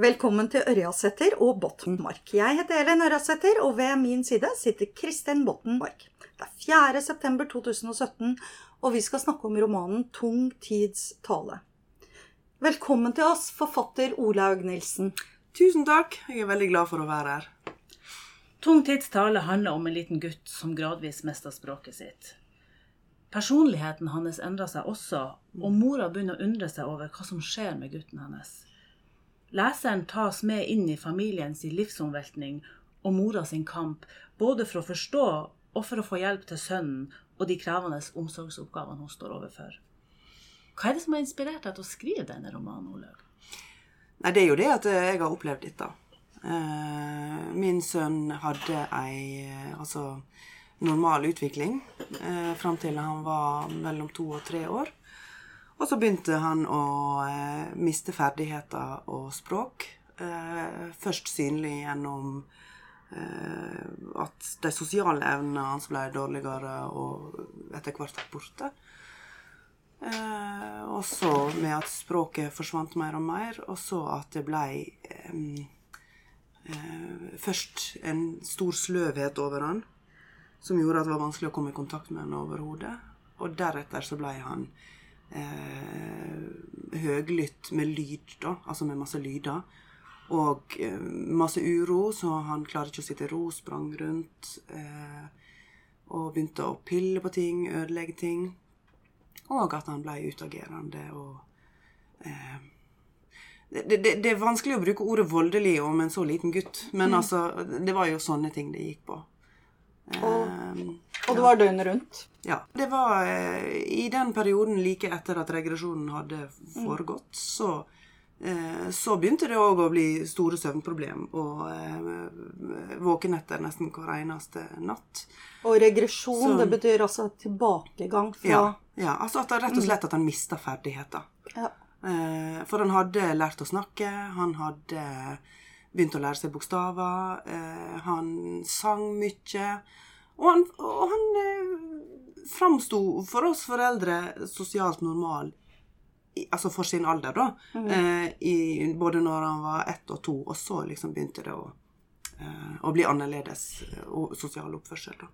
Velkommen til Ørjasæter og Bottenmark. Jeg heter Elin Ørjasæter, og ved min side sitter Kristin Bottenmark. Det er 4. september 2017, og vi skal snakke om romanen Tung tids tale. Velkommen til oss, forfatter Olaug Nilsen. Tusen takk. Jeg er veldig glad for å være her. Tung tids tale handler om en liten gutt som gradvis mister språket sitt. Personligheten hans endrer seg også, og mora begynner å undre seg over hva som skjer med gutten hennes. Leseren tas med inn i familiens livsomveltning og mora sin kamp, både for å forstå og for å få hjelp til sønnen og de krevende omsorgsoppgavene hun står overfor. Hva er det som har inspirert deg til å skrive denne romanen, Olaug? Nei, det er jo det at jeg har opplevd dette. Eh, min sønn hadde ei altså, normal utvikling eh, fram til han var mellom to og tre år. Og så begynte han å eh, miste ferdigheter og språk. Eh, først synlig gjennom eh, at de sosiale evnene hans ble dårligere og etter hvert borte. Eh, og så med at språket forsvant mer og mer, og så at det ble eh, først en stor sløvhet over han som gjorde at det var vanskelig å komme i kontakt med han overhodet. Og deretter så ble han eh, høglytt med lyd, da, altså med masse lyder. Og eh, masse uro, så han klarer ikke å sitte i ro, sprang rundt. Eh, og begynte å pille på ting, ødelegge ting. Og at han ble utagerende og eh, det, det, det, er vanskelig å bruke ordet voldelig om en så liten gutt, men mm. altså, det var jo sånne ting det gikk på. Og, ehm, og det var døgnet rundt? Ja. Det var eh, i den perioden like etter at regresjonen hadde foregått, så, eh, så begynte det òg å bli store søvnproblem og eh, våkenetter nesten hver eneste natt. Og regresjon, så, det betyr altså tilbakegang fra Ja, ja altså at, rett og slett at han mista ferdigheter. Ja. For han hadde lært å snakke, han hadde begynt å lære seg bokstaver. Eh, han sang mye. Og han, og han eh, framsto for oss foreldre sosialt normal. altså for sin alder, da. Mm. Eh, i, både når han var ett og to, og så liksom begynte det å, eh, å bli annerledes og sosial oppførsel. da.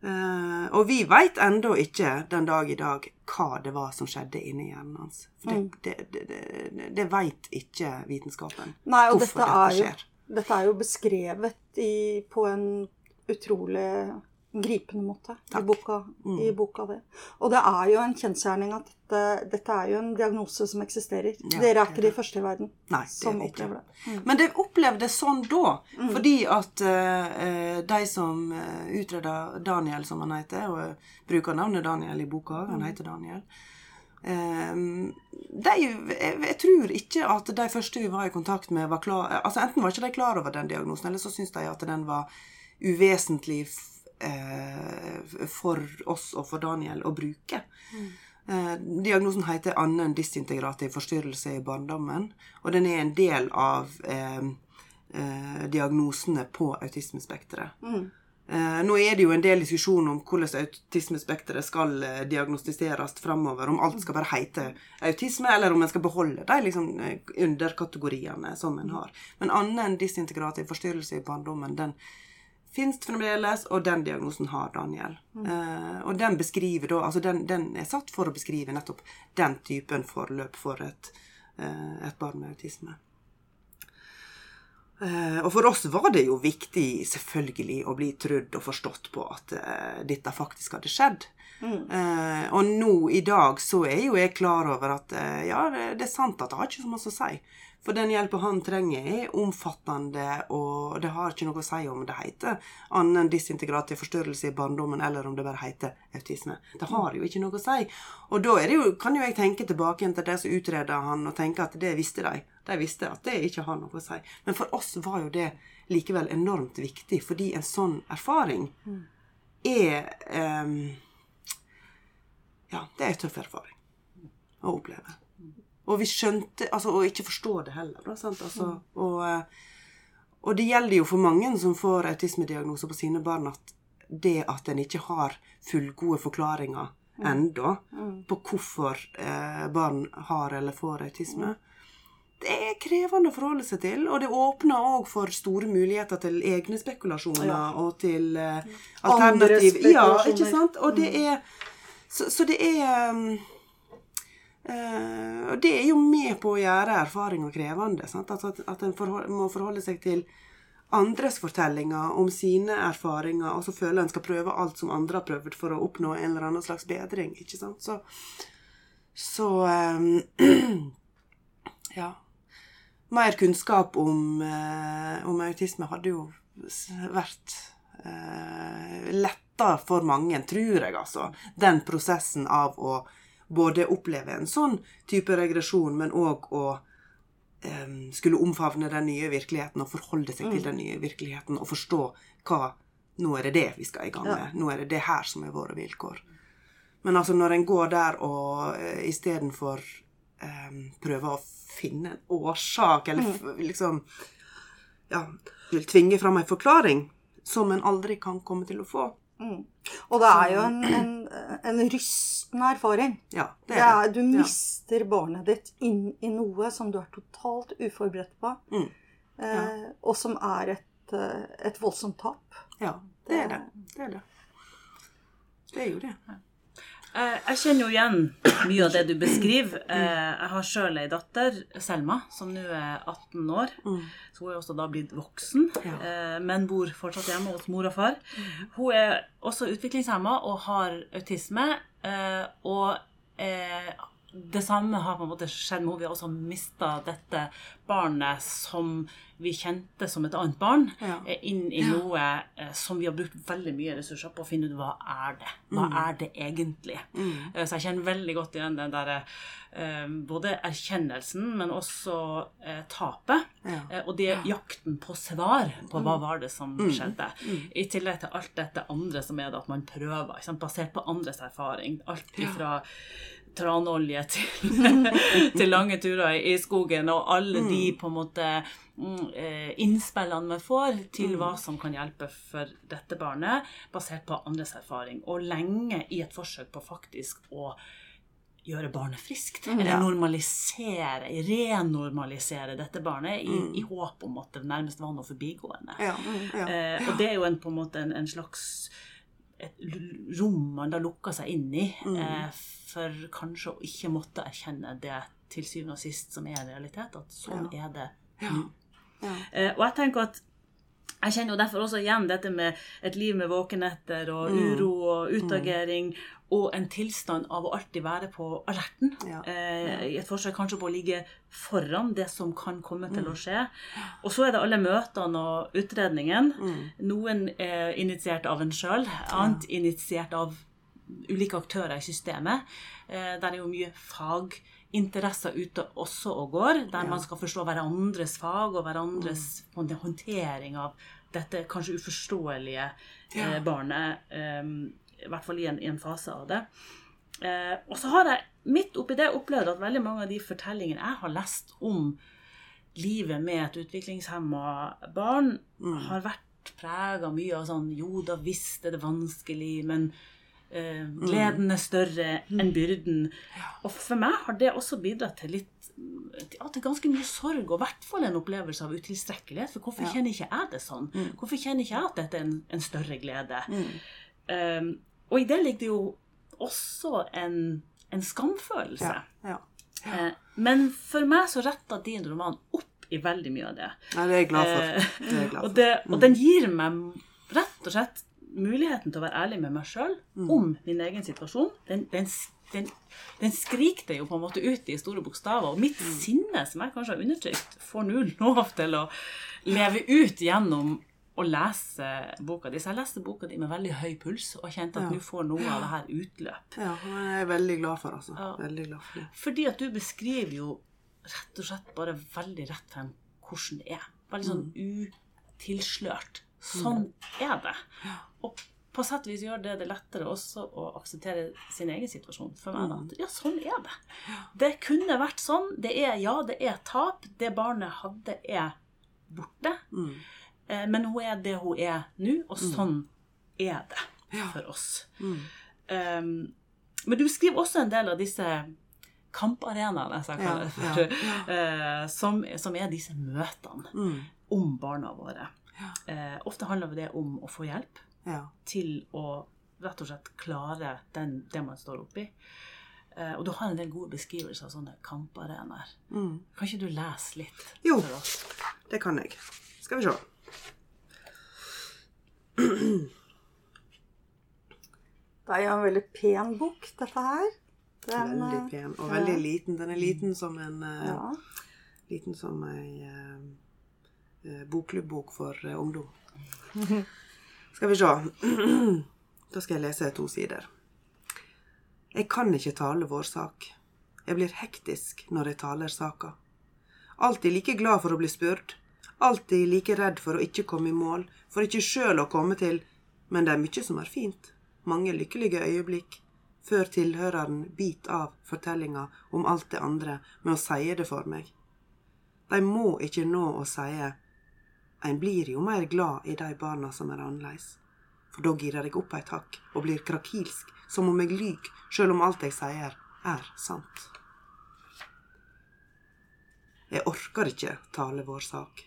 Uh, og vi veit ennå ikke den dag i dag hva det var som skjedde inni hjernen hans. For mm. det, det, det, det veit ikke vitenskapen. Nei, og hvorfor dette, dette skjer. Jo, dette er jo beskrevet i, på en utrolig gripende måte i boka, mm. i boka, det. Og det er jo en kjensgjerning at dette, dette, er jo en diagnose som eksisterer. Ja, Dere er ikke de første i verden Nei, som opplever det. Mm. Men det opplevdes sånn da, mm. fordi at uh, de som eh, utreda Daniel, som han heter, og bruker navnet Daniel i boka, han mm. heter Daniel um, de, jeg, jeg, tror ikke at de første vi var i kontakt med, var klar altså Enten var ikke de klar over den diagnosen, eller så syntes de at den var uvesentlig eh, for oss og for Daniel å bruke. Mm. Eh, diagnosen heter annen disintegrativ forstyrrelse i barndommen, og den er en del av eh, eh diagnosene på autismespekteret. Mm. Eh, nå er det jo en del diskusjon om hvordan autismespekteret skal eh, diagnostiseres framover. Om alt skal bare hete autisme, eller om en skal beholde de liksom, underkategoriene som en har. Men annen disintegrativ forstyrrelse i barndommen, den fins fremdeles, og den diagnosen har Daniel. Mm. Eh, og den beskriver da Altså den, den, er satt for å beskrive nettopp den typen forløp for et, eh, et barn med autisme. Eh, og for oss var det jo viktig selvfølgelig å bli trudd og forstått på at dette faktisk hadde skjedd. Mm. og nå i dag så er jo jeg klar over at ja, det, det, er sant at det har ikke så mye å si. For den hjelpa han trenger, er omfattende, og det har ikke noe å si om det heter annen disintegrativ forstyrrelse i barndommen, eller om det bare heter autisme. Det har jo ikke noe å si. Og da jo, kan jo jeg tenke tilbake til de som utreda han, og tenke at det visste de. De visste at det ikke har noe å si. Men for oss var jo det likevel enormt viktig, fordi en sånn erfaring er um, Ja, det er en tøff erfaring å oppleve. Og vi skjønte Altså, og ikke forstå det heller, da. Sant? Altså, mm. og, eh, og, det gjelder jo for mange som får autismediagnoser på sine barn, at det at en ikke har fullgode forklaringer mm. ennå mm. på hvorfor eh, barn har eller får autisme, det er krevende å forholde seg til, og det åpner òg for store muligheter til egne spekulasjoner Ja. og til eh, alternativ Ja, ikke sant? Og det er Så, så det er um, eh, Og det er jo med på å gjøre erfaringa krevende. Sant? Altså at, at en forhold, må forholde seg til andres fortellinger om sine erfaringer, og så føler en skal prøve alt som andre har prøvd for å oppnå en eller annen slags bedring. ikke sant? Så, så um, Ja. Mer kunnskap om, eh, om autisme hadde jo vært eh, letta for mange, tror jeg, altså. Den prosessen av å både oppleve en sånn type regresjon, men òg å um, skulle omfavne den nye virkeligheten og forholde seg til den nye virkeligheten og forstå hva Nå er det det vi skal i gang med. Nå er det det her som er våre vilkår. Men altså, når en går der og uh, istedenfor um, prøver å finne en årsak, eller f- liksom Ja, vil tvinge fram en forklaring som en aldri kan komme til å få. Mm. Og det er jo en, en, en rystende erfaring. Ja, det Det Det er, du du Ja. mister barnet ditt inn i noe som du er totalt uforberedt på, Mm. eh, og som er et, eh, et voldsomt tap. Ja, det er det. Det er det. Det er jo det. Eh, Jeg kjenner jo igjen mye av det du beskriver. Eh, Jeg har sjøl ei datter, Selma, som nå er 18 år. Så hun er også da blitt voksen, eh, men bor fortsatt hjemme hos mor og far. Hun er også utviklingshemma og har autisme. Og det samme har på en måte skjedd med henne. Vi har også mista dette barnet som vi kjente som et annet barn, Ja. eh, inn i noe eh, som vi har brukt veldig mye ressurser på å finne ut hva er det Hva er det egentlig? Mm. Så jeg kjenner veldig godt igjen den derre eh, både erkjennelsen, men også eh, tapet. Ja. Eh, og det jakten på svar på hva var det som skjedde. I tillegg til alt dette andre som er det at man prøver, basert på andres erfaring. Alt ifra tranolje til, til lange turer i skogen, og alle de på en måte mm, eh, innspillene vi får til hva som kan hjelpe for dette barnet, basert på andres erfaring. Og lenge i et forsøk på faktisk å gjøre barnet friskt. Eller normalisere, renormalisere dette barnet i, i håp om at det nærmest var noe forbigående. Ja, ja. Eh, og det er jo en, på en måte en, en slags rom man da lukker seg inn i, eh, for kanskje å ikke måtte erkjenne det til syvende og sist som er realitet, at sånn er det Ja. Ja. Eh, og jeg tenker at jeg kjenner jo derfor også igjen dette med et liv med våkenetter og uro og utagering, og en tilstand av å alltid være på alerten. Ja. Eh, I et forsøk kanskje på å ligge foran det som kan komme til å skje. Og så er det alle møtene og utredningen. Noen er initiert av en sjøl, annet initiert av ulike aktører i systemet. Eh, der er jo mye faginteresser ute også og går, der man skal forstå hverandres fag og hverandres på håndtering av dette kanskje uforståelige eh, barnet. Eh, I hvert fall i en, i en fase av det. Eh, og så har jeg midt oppi det opplevd at veldig mange av de fortellingene jeg har lest om livet med et utviklingshemma barn, har vært prega mye av sånn Jo da visst er det vanskelig, men eh, gleden er større enn byrden. Og for meg har det også bidratt til litt ja, til ganske mye sorg, og i hvert fall en opplevelse av utilstrekkelighet. For hvorfor kjenner ikke jeg det sånn? Hvorfor kjenner ikke jeg at dette er en, en større glede? Um, og i det ligger det jo også en, en skamfølelse. Ja. ja. Eh, men for meg så retter din roman opp i veldig mye av det. Nei, det er jeg glad for. Eh, Det jeg glad Og, det, og den gir meg rett og slett muligheten til å være ærlig med meg sjøl om min egen situasjon. Den, den, den, den skrikte jo på en måte ut i store bokstaver. Og mitt sinne, som jeg kanskje har undertrykt, får nå lov til å leve ut gjennom å lese boka di. Så jeg leste boka di med veldig høy puls og kjente at nå får noe av det her utløp. Ja, jeg er veldig glad for altså. Ja. Veldig glad for det. Fordi at du beskriver jo rett og slett bare veldig rett frem hvordan det er. Veldig sånn utilslørt. Sånn er det. Og på sett og vis gjør det det lettere også å akseptere sin egen situasjon. For meg, at Ja, sånn er det. Det kunne vært sånn. Det er, ja, det er tap. Det barnet hadde, er borte. Mm. Eh, Men hun er det hun er nå, og sånn er det for oss. Mm. Um, men du skriver også en del av disse kamparenaene, ja, Ja, eh, som, som er disse møtene Mm. om barna våre. Eh, ofte handler det om å få hjelp Ja. til å rett og slett klare den, det man står oppi. Eh, og du har en del gode beskrivelser av sånne kamparenaer. Mm. Kan ikke du lese litt Jo. for oss? Det kan jeg. Skal vi se. Det er jo en veldig pen bok, dette her. Den, Veldig eh, pen. Og ja. veldig liten. Den er liten som en eh, Ja. Liten som ei eh, eh, for eh, ungdom. Skal vi se. Da skal jeg lese to sider. Jeg kan ikke tale vår sak. Jeg blir hektisk når jeg taler saka. Alltid like glad for å bli spurt. Alltid like redd for å ikke komme i mål, for ikke sjøl å komme til Men det er mye som er fint. Mange lykkelige øyeblikk. Før tilhøreren bit av fortellinga om alt det andre med å sie det for meg. De må ikke nå å sie En blir jo mer glad i de barna som er annerledes. For da girer jeg opp et hakk og blir krakilsk, som om jeg lyver, sjøl om alt jeg sier, er sant. Jeg orker ikke tale vår sak.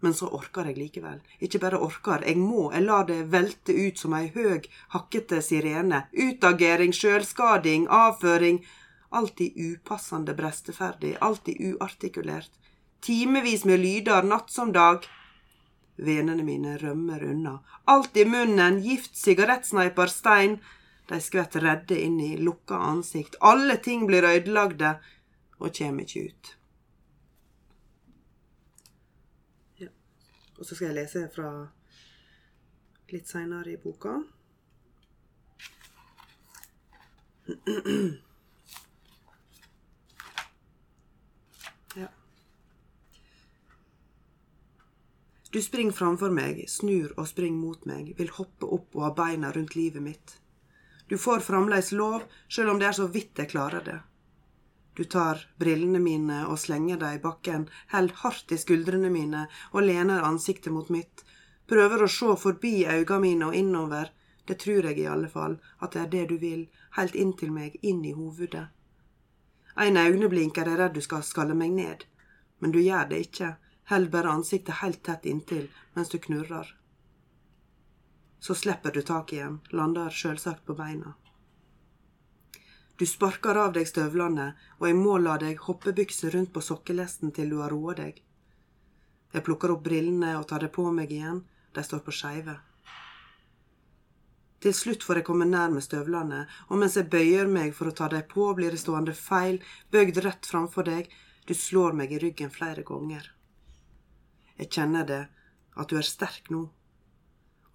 Men så orker jeg likevel. Ikke bare orker, jeg må, jeg lar det velte ut som ei høg, hakkete sirene. Utagering, sjølskading, avføring. Alltid upassende bresteferdig, alltid uartikulert. Timevis med lyder, natt som dag. Venene mine rømmer unna. Alt i munnen, gift, sigarettsneiper, stein. De skvett redde inn i lukka ansikt. Alle ting blir øydelagde og kjem ikke ut. Ja. Og så skal jeg lese fra litt seinere i boka. Du springer framfor meg, snur og springer mot meg, vil hoppe opp og ha beina rundt livet mitt. Du får fremdeles lov, sjøl om det er så vidt jeg klarer det. Du tar brillene mine og slenger dem i bakken, held hardt i skuldrene mine og lener ansiktet mot mitt, prøver å se forbi øynene mine og innover, det tror jeg i alle fall, at det er det du vil, helt inntil meg, inn i hovedet. En øyeblink er redd du skal skalle meg ned, men du gjør det ikke, held bare ansiktet helt tett inntil mens du knurrer. Så slipper du tak igjen, lander sjølsagt på beina. Du sparker av deg støvlene, og jeg må la deg hoppebykse rundt på sokkelesten til du har roa deg. Jeg plukker opp brillene og tar det på meg igjen, de står på skeive. Til slutt får jeg komme nær med støvlene, og mens jeg bøyer meg for å ta dem på, blir jeg stående feil, bøyd rett framfor deg, du slår meg i ryggen flere ganger. Jeg kjenner det, at du er sterk nå,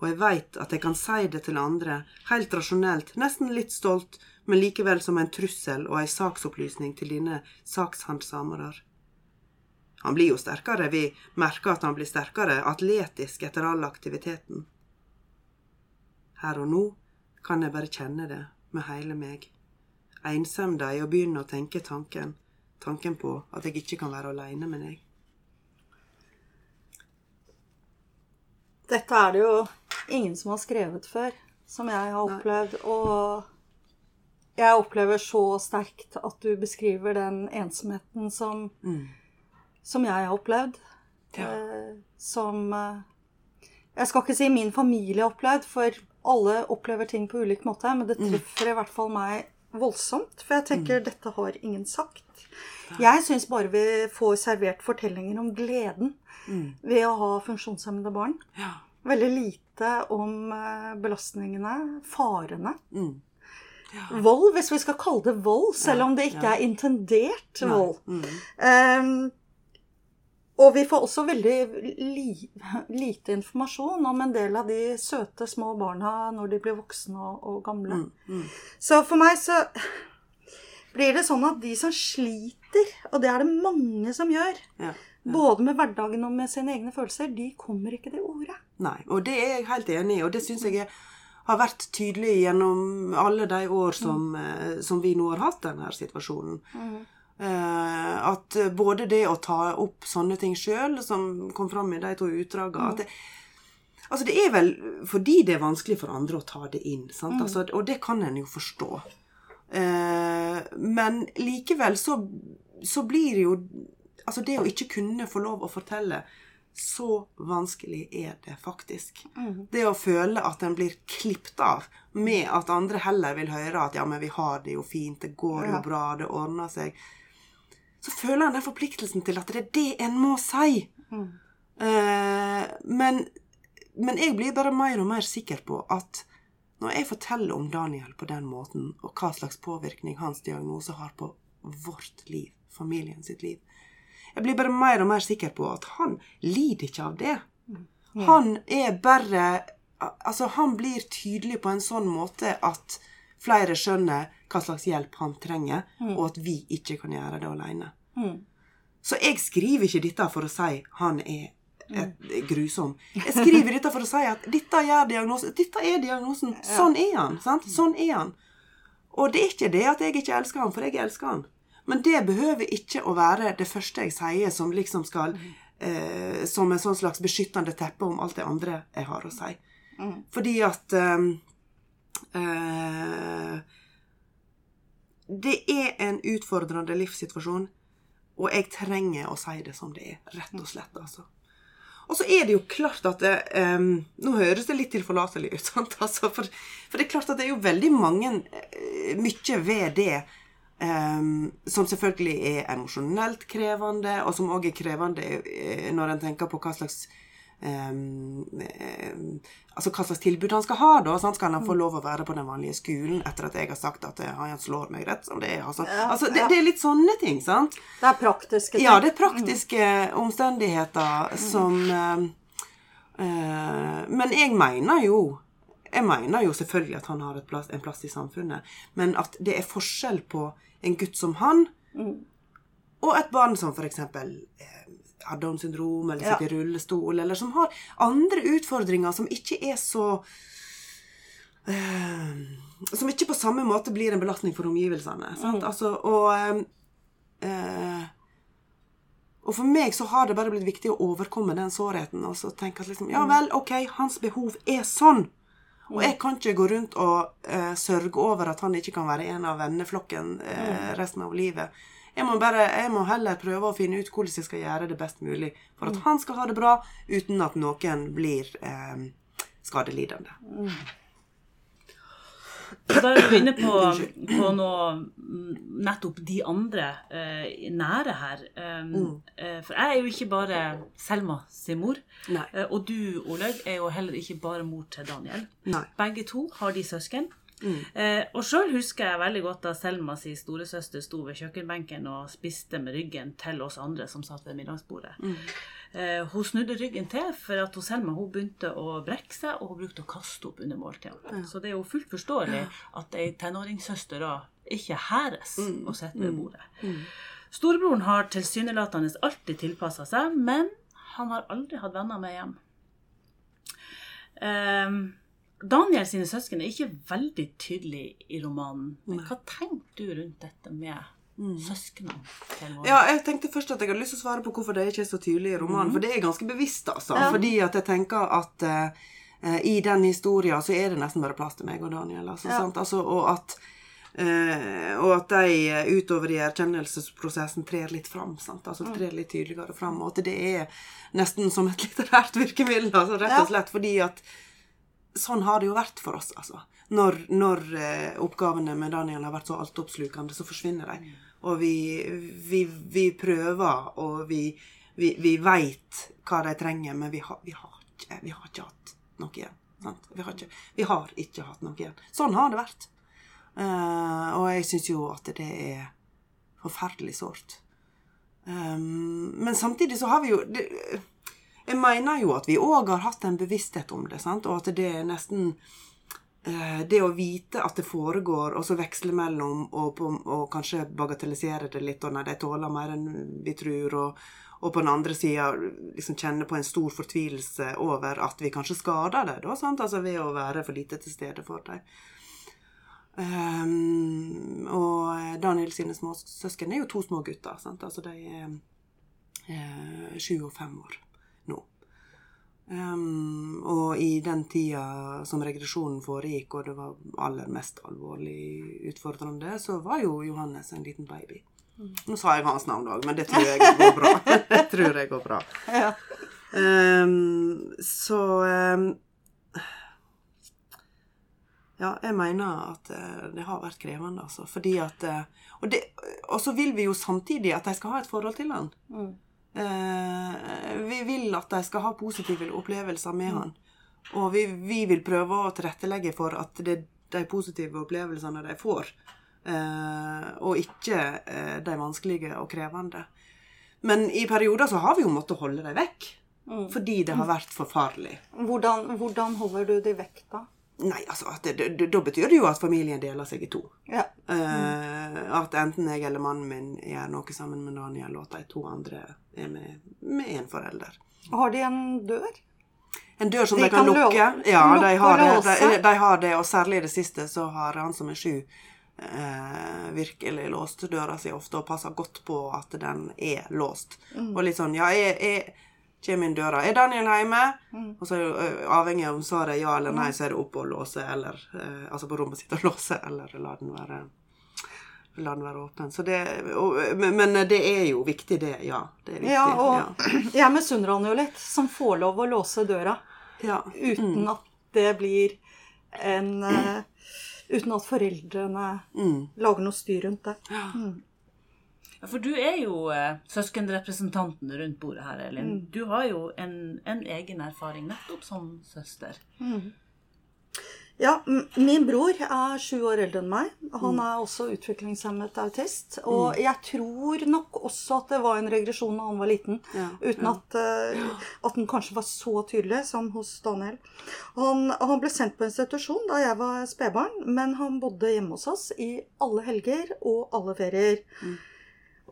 og jeg veit at jeg kan si det til andre, helt rasjonelt, nesten litt stolt, men likevel som en trussel og ei saksopplysning til dine sakshandsamere. Han blir jo sterkere, vi merker at han blir sterkere, atletisk etter all aktiviteten. Her og nå kan jeg bare kjenne det med hele meg. Einsemda i å begynne å tenke tanken, tanken på at jeg ikke kan være aleine med deg. Dette er det jo ingen som har skrevet før, som jeg har opplevd. Og jeg opplever så sterkt at du beskriver den ensomheten som, som jeg har opplevd. Ja. Eh, som eh, Jeg skal ikke si min familie har opplevd, for alle opplever ting på ulik måte. Men det treffer i hvert fall meg voldsomt. For jeg tenker dette har ingen sagt. Jeg syns bare vi får servert fortellinger om gleden ved å ha funksjonshemmede barn. Ja. Veldig lite om eh, belastningene, farene. Mm. Vold, hvis vi skal kalle det vold, selv Ja, om det ikke ja. er intendert vold. Mm. Og vi får også veldig li lite informasjon om en del av de søte små barna når de blir voksne og, og gamle. Mm. Mm. Så for meg så blir det sånn at de som sliter, og det er det mange som gjør, Ja. både med hverdagen og med sine egne følelser, de kommer ikke til orde. Nei, og det er jeg helt enig i, og det syns jeg er, har vært tydelig gjennom alle de år som, mm. som vi nå har hatt denne situasjonen. Eh, at både det å ta opp sånne ting sjøl, som kom fram i de to utdragene at det, Altså, det er vel fordi det er vanskelig for andre å ta det inn, sant? Altså, og det kan en jo forstå. Eh, men likevel så, så blir jo Altså, det å ikke kunne få lov å fortelle så vanskelig er det faktisk. Det å føle at en blir klippet av med at andre heller vil høre at 'ja, men vi har det jo fint, det går jo bra, det ordner seg', så føler en den forpliktelsen til at det er det en må si. Eh, men, men jeg blir bare mer og mer sikker på at når jeg forteller om Daniel på den måten, og hva slags påvirkning hans diagnose har på vårt liv, familien sitt liv Jeg blir bare mer og mer sikker på at han lider ikke av det. Han er bare Altså, han blir tydelig på en sånn måte at flere skjønner hva slags hjelp han trenger, og at vi ikke kan gjøre det alene. Så jeg skriver ikke dette for å si han er et, grusom. Jeg skriver dette for å si at dette, gjør diagnosen, dette er diagnosen. Sånn er han. sant? Sånn er han. Og det er ikke det at jeg ikke elsker han, for jeg elsker han. Men det behøver ikke å være det første jeg sier som liksom skal eh, Som en sånn slags beskyttende teppe om alt det andre jeg har å si. Fordi at eh, eh, Det er en utfordrende livssituasjon, og jeg trenger å si det som det er. Rett og slett, altså. Og så er det jo klart at det, um, Nå høres det litt tilforlatelig ut? Altså, for, for det er klart at det er jo veldig mange eh, Mye ved det um, som selvfølgelig er emosjonelt krevende, og som òg er krevende eh, når en tenker på hva slags em, altså hva slags tilbud han skal ha. da, sant? Skal han få lov å være på den vanlige skolen etter at jeg har sagt at eh, han slår meg rett som det er? Altså, Ja, altså det, ja. det er litt sånne ting, sant? Det er praktiske ting. Ja, det er praktiske omstendigheter som eh, uh, Men jeg mener jo Jeg mener jo selvfølgelig at han har plass, en plass i samfunnet, men at det er forskjell på en gutt som han og et barn som f.eks. Har Downs syndrom, eller sitter i rullestol, eller som har andre utfordringer som ikke er så eh, Som ikke på samme måte blir en belastning for omgivelsene. Sant? Altså, og eh, og for meg så har det bare blitt viktig å overkomme den sårheten. Og så tenke at liksom, ja vel, ok, hans behov er sånn. Og jeg kan ikke gå rundt og uh, sørge over at han ikke kan være en av venneflokken uh, resten av livet. Jeg må, bare, jeg må heller prøve å finne ut hvordan jeg skal gjøre det best mulig for at han skal ha det bra, uten at noen blir eh, skadelidende. Så da er du inne på, på noe mm, nettopp de andre eh, nære her. Um, eh, for jeg er jo ikke bare Selma sin mor. Nei. Eh, og du, Olaug, er jo heller ikke bare mor til Daniel. Nei. Begge to har de søsken. Eh, og sjøl husker jeg veldig godt da Selma si storesøster sto ved kjøkkenbenken og spiste med ryggen til oss andre som satt ved middagsbordet. Eh, hun snudde ryggen til, for at hun Selma hun begynte å brekke seg, og hun brukte å kaste opp under måltidene. Så det er jo fullt forståelig at ei tenåringssøster da ikke hæres å sitter ved bordet. Storebroren har tilsynelatende alltid tilpassa seg, men han har aldri hatt venner med hjem. Ehm, Daniel sine søsken er ikke veldig tydelig i romanen. Men hva tenker du rundt dette med søsknene? til våre? Ja, jeg tenkte først at jeg hadde lyst til å svare på hvorfor det ikke er så tydelig i romanen. For det er ganske bevisst, altså. Fordi at jeg tenker at eh, i den historien så er det nesten bare plass til meg og Daniel. Altså, Ja. sant? Altså, og at Uh, og at de eh, utover i erkjennelsesprosessen trer litt fram. Sant? Altså trer litt tydeligere fram. Og at det er nesten som et litterært virkemiddel, altså, rett og Ja. slett. Fordi at sånn har det jo vært for oss, altså. Når, når eh, oppgavene med Daniel har vært så altoppslukende, så forsvinner de. Og vi, vi, vi prøver, og vi, vi, vi veit hva de trenger, men vi har, har, ikke, vi har ikke hatt noe igjen. Vi, har ikke, vi har ikke hatt noe igjen. Sånn har det vært. Uh, og jeg syns jo at det er forferdelig sårt. Um, men samtidig så har vi jo det, Jeg mener jo at vi òg har hatt en bevissthet om det, sant? og at det er nesten eh, Det å vite at det foregår, og så veksle mellom og, på, og kanskje bagatellisere det litt, og nei, de tåler mer enn vi tror, og, og på den andre sida liksom kjenne på en stor fortvilelse over at vi kanskje skader dem, da, sant? Altså ved å være for lite til stede for dem. Um, og Daniel sine småsøsken er jo to små gutter. Sant? Altså de er eh, sju og fem år. Um, og i den tida som regresjonen foregikk, og det var aller mest alvorlig utfordrende, så var jo Johannes en liten baby. Nå sa jeg hans navn òg, men det tror jeg går bra. det tror jeg går bra. Ja. Um, så um, Ja, jeg mener at uh, det har vært krevende, altså. Fordi at uh, Og, det, og så vil vi jo samtidig at de skal ha et forhold til han. Mm. Eh, vi vil at de skal ha positive opplevelser med han. Og vi, vi vil prøve å tilrettelegge for at det er de positive opplevelsene de får, eh, og ikke eh, de vanskelige og krevende. Men i perioder så har vi jo måttet holde dem vekk. Mm. Fordi det har vært forferdelig. Hvordan, hvordan holder du dem vekk, da? Nei, altså, Da betyr det jo at familien deler seg i to. Ja. Eh, at enten jeg eller mannen min gjør noe sammen med Daniel, og at de to andre er med, én forelder. Har de en dør? En dør som De de, kan, kan lukke. Ja, lukke de har, det, de, de har det, og særlig i det siste så har han som er sju, eh, virkelig låst døra si ofte og passer godt på at den er låst. Mm. Og litt sånn Ja, jeg, jeg kommer inn døra. Er Daniel hjemme? Mm. Og så det avhengig av om svaret er ja eller nei, så er det opp og låse, eller eh, Altså på rommet sitt og låse, eller la den være La den være åpen. Så det, og, men, men det er jo viktig, det. Ja. Det er viktig. Ja, og jeg misunner han jo litt, som får lov å låse døra ja. uten at det blir en uh, Uten at foreldrene Mm. lager noe styr rundt det. Ja, For du er jo eh, søskenrepresentanten rundt bordet her, Elin. Mm. Du har jo en, en egen erfaring nettopp som søster. Ja, m- min bror er sju år eldre enn meg. Han er også utviklingshemmet autist. Og jeg tror nok også at det var en regresjon da han var liten. Ja, Uten at, uh, at den kanskje var så tydelig som hos Daniel. Han, han ble sendt på institusjon da jeg var spedbarn, men han bodde hjemme hos oss i alle helger og alle ferier.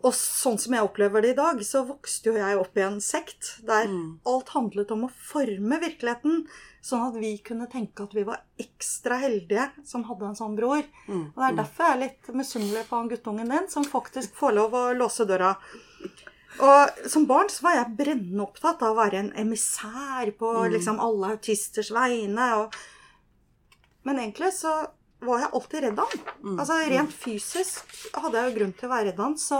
Og sånn som jeg opplever det i dag, så vokste jo jeg opp i en sekt der alt handlet om å forme virkeligheten, sånn at vi kunne tenke at vi var ekstra heldige som hadde en sånn bror. Og det er derfor jeg er litt misunnelig på han guttungen din, som faktisk får lov å låse døra. Og som barn så var jeg brennende opptatt av å være en emissær på liksom alle autisters vegne. Og... Men egentlig så var jeg alltid redd han. Altså Rent fysisk hadde jeg jo grunn til å være redd han. Så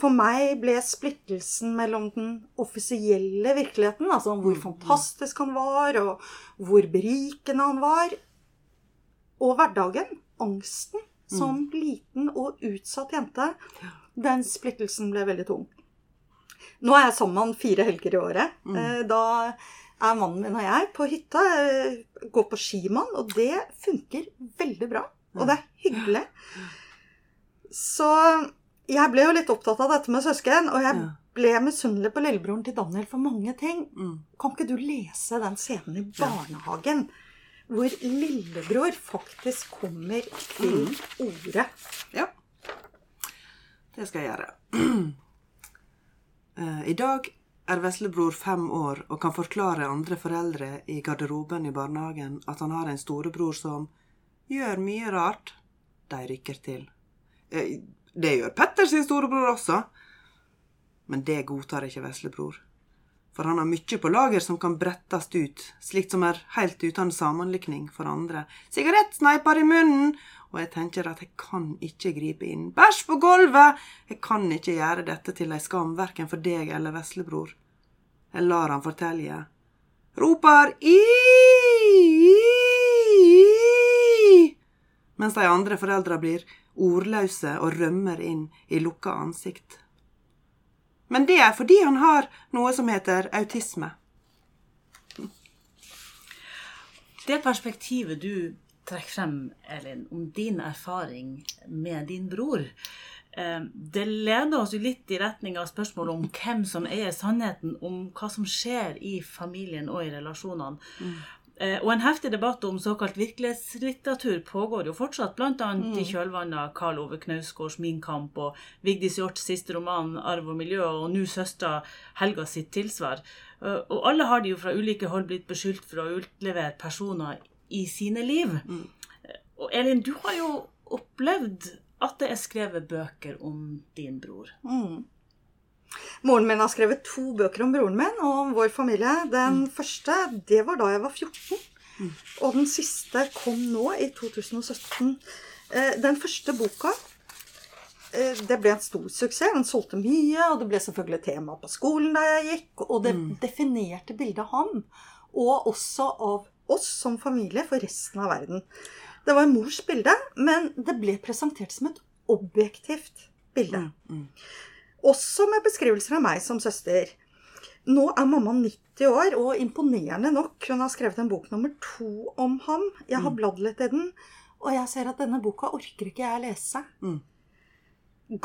for meg ble splittelsen mellom den offisielle virkeligheten, altså hvor fantastisk han var, og hvor berikende han var, og hverdagen, angsten, som liten og utsatt jente, den splittelsen ble veldig tung. Nå er jeg sammen med han fire helger i året. Eh, Da er mannen min og jeg på hytta, eh, går på skimann, og det funker veldig bra. Og det er hyggelig. Så jeg ble jo litt opptatt av dette med søsken, og jeg ble misunnelig på lillebroren til Daniel for mange ting. Mm. Kan ikke du lese den scenen i barnehagen? Hvor lillebror faktisk kommer til orde. Ja. Det skal jeg gjøre. Eh, I dag er veslebror fem år og kan forklare andre foreldre i garderoben i barnehagen at han har en storebror som gjør mye rart. De rykker til. Eh, Det gjør Petter sin storebror også. Men det godtar ikke veslebror. For han har mye på lager som kan brettes ut, slikt som er helt uten sammenlikning for andre. Sigarettsneiper i munnen! Og jeg tenker at jeg kan ikke gripe inn. Bæsj på gulvet! Jeg kan ikke gjøre dette til ei skam, verken for deg eller veslebror. Jeg lar han fortelle. Roper i, i Mens de andre foreldra blir ordløse og rømmer inn i lukka ansikt. Men det er fordi han har noe som heter autisme. Det perspektivet du trekker frem, Elin, om din erfaring med din bror, det leder oss jo litt i retning av spørsmålet om hvem som eier sannheten om hva som skjer i familien og i relasjonene. Eh, Og en heftig debatt om såkalt virkelighetslitteratur pågår jo fortsatt, bl.a. i kjølvannet av Karl Ove Knausgårds 'Min kamp' og Vigdis Hjorts siste roman 'Arv og miljø', og nå søster Helga sitt tilsvar. Eh, Og alle har de jo fra ulike hold blitt beskyldt for å utlevere personer i sine liv. Mm. Og Elin, du har jo opplevd at det er skrevet bøker om din bror. Mm. Moren min har skrevet to bøker om broren min og om vår familie. Den første, det var da jeg var 14. Og den siste kom nå, i 2017. Eh, Den første boka eh, det ble en stor suksess. Den solgte mye, og det ble selvfølgelig tema på skolen der jeg gikk. Og det definerte bildet av ham, og også av oss som familie, for resten av verden. Det var mors bilde, men det ble presentert som et objektivt bilde. Også med beskrivelser av meg som søster. Nå er mamma 90 år, og imponerende nok, hun har skrevet en bok nummer to om ham. Jeg har bladd litt i den, og jeg ser at denne boka orker ikke jeg lese. Mm.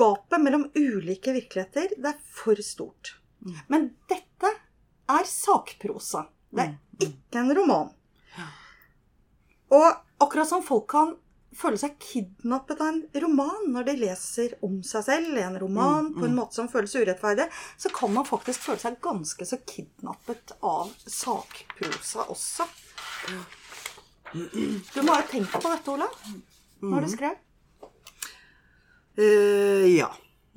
Gapet mellom ulike virkeligheter, det er for stort. Men dette er sakprosa. Det er ikke en roman. Og akkurat som folk kan føle seg kidnappet av en roman når de leser om seg selv i en roman på en måte som føles urettferdig, så kan man faktisk føle seg ganske så kidnappet av sakprosa også. Du må ha tenkt på dette, Ola, når du skrev. Uh, ja,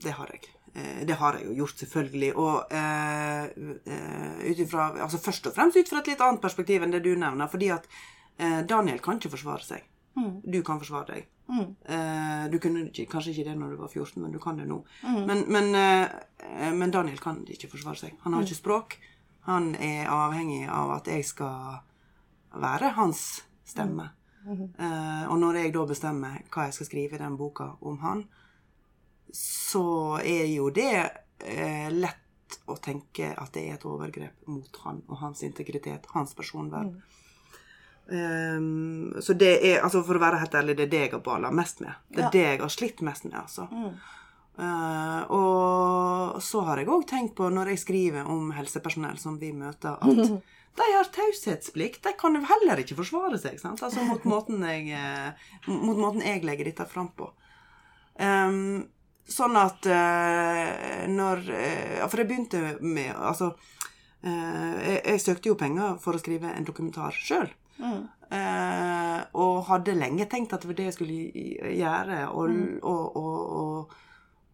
det har jeg. Eh, det har jeg jo gjort, selvfølgelig. Og uh, uh, utifra, Altså først og fremst ut fra et litt annet perspektiv enn det du nevner. Fordi at eh, Daniel kan ikke forsvare seg. Du kan forsvare deg. Eh, du kunne ikke, kanskje ikke det når du var 14, men du kan det nå. Men, men, eh, men Daniel kan ikke forsvare seg. Han har ikke språk. Han er avhengig av at jeg skal være hans stemme. Eh, og når jeg da bestemmer hva jeg skal skrive i den boka om han, så er jo det lett å tenke at det er et overgrep mot han og hans integritet, hans personvern. Ehm, så det er, altså for å være helt ærlig, det er det jeg har bala mest med. Det er Ja. det jeg har slitt mest med, altså. Eh, og så har jeg òg tenkt på, når jeg skriver om helsepersonell som vi møter, at de har taushetsplikt. De kan jo heller ikke forsvare seg, sant? Altså mot måten jeg, eh, mot måten jeg legger dette fram på. Um, sånn at uh, når uh, For jeg begynte med Altså uh, jeg, jeg søkte jo penger for å skrive en dokumentar sjøl. Eh, og hadde lenge tenkt at det var det jeg skulle gjøre, og, og, og,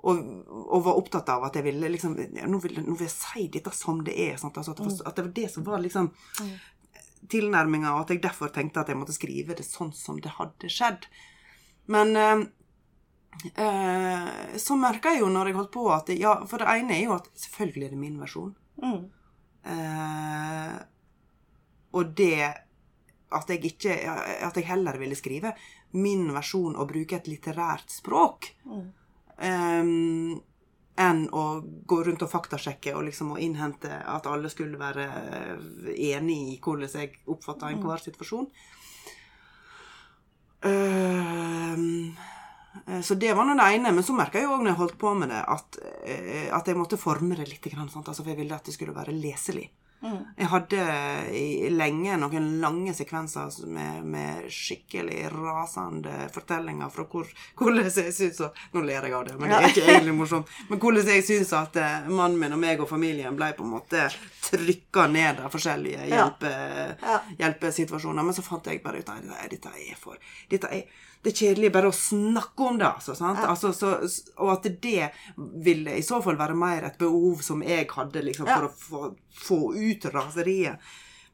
og, og, var opptatt av at jeg ville liksom nå, vil, nå vil jeg si dette som det er. Sant? Altså, at, det var, at det var det som var liksom tilnærminga, og at jeg derfor tenkte at jeg måtte skrive det sånn som det hadde skjedd. Men eh, eh, så merka jeg jo når jeg holdt på at Ja, for det ene er jo at selvfølgelig er det min versjon. Mm. Eh, og det at jeg ikke At jeg heller ville skrive min versjon og bruke et litterært språk eh, enn å gå rundt og faktasjekke og liksom å innhente at alle skulle være enig i hvordan jeg oppfatta enhver situasjon. Um, så det var nå det ene. Men så merka jeg jo òg når jeg holdt på med det, at, eh, at jeg måtte forme det litt. Sant? Altså, for jeg ville at det skulle være leselig. Jeg hadde i, lenge noen lange sekvenser med, med skikkelig rasende fortellinger fra hvor, hvordan jeg syns at Nå ler jeg av det, men det er ikke egentlig morsomt. Men hvordan jeg syns at eh, mannen min og meg og familien ble på en måte trykka ned av forskjellige hjelpe, Ja. hjelpesituasjoner. Men så fant jeg bare ut at dette er for dette er, Det er kjedelig bare å snakke om det, altså. Sant? altså så, og at det ville i så fall være mer et behov som jeg hadde liksom, for Ja. å få, få ut raseriet.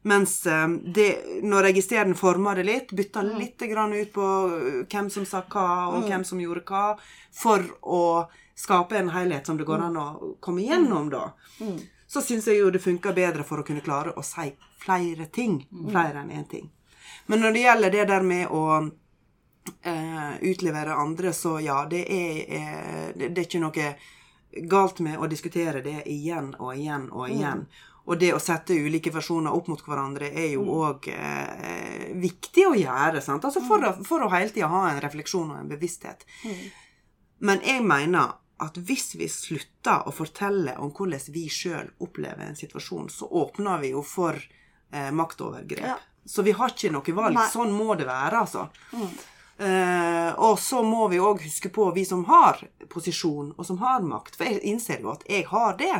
Mens eh, det, når jeg isteden forma det litt, bytta litt grann ut på eh, hvem som sa hva, og hvem som gjorde hva, for å skape en helhet som det går an å komme gjennom, da, så syns jeg jo det funker bedre for å kunne klare å si flere ting. Flere enn én ting. Men når det gjelder det der med å utlevere andre, så ja, det er, eh, det, er ikke noe galt med å diskutere det igjen og igjen og igjen. Og det å sette ulike versjoner opp mot hverandre er jo òg eh, viktig å gjøre. Sant? Altså for, å, for å hele tida ha en refleksjon og en bevissthet. Men jeg mener at hvis vi slutter å fortelle om hvordan vi sjøl opplever en situasjon, så åpner vi jo for eh, maktovergrep. Ja. Så vi har ikke noe valg. Nei. Sånn må det være, altså. Eh, og så må vi òg huske på, vi som har posisjon, og som har makt, for jeg innser jo at jeg har det.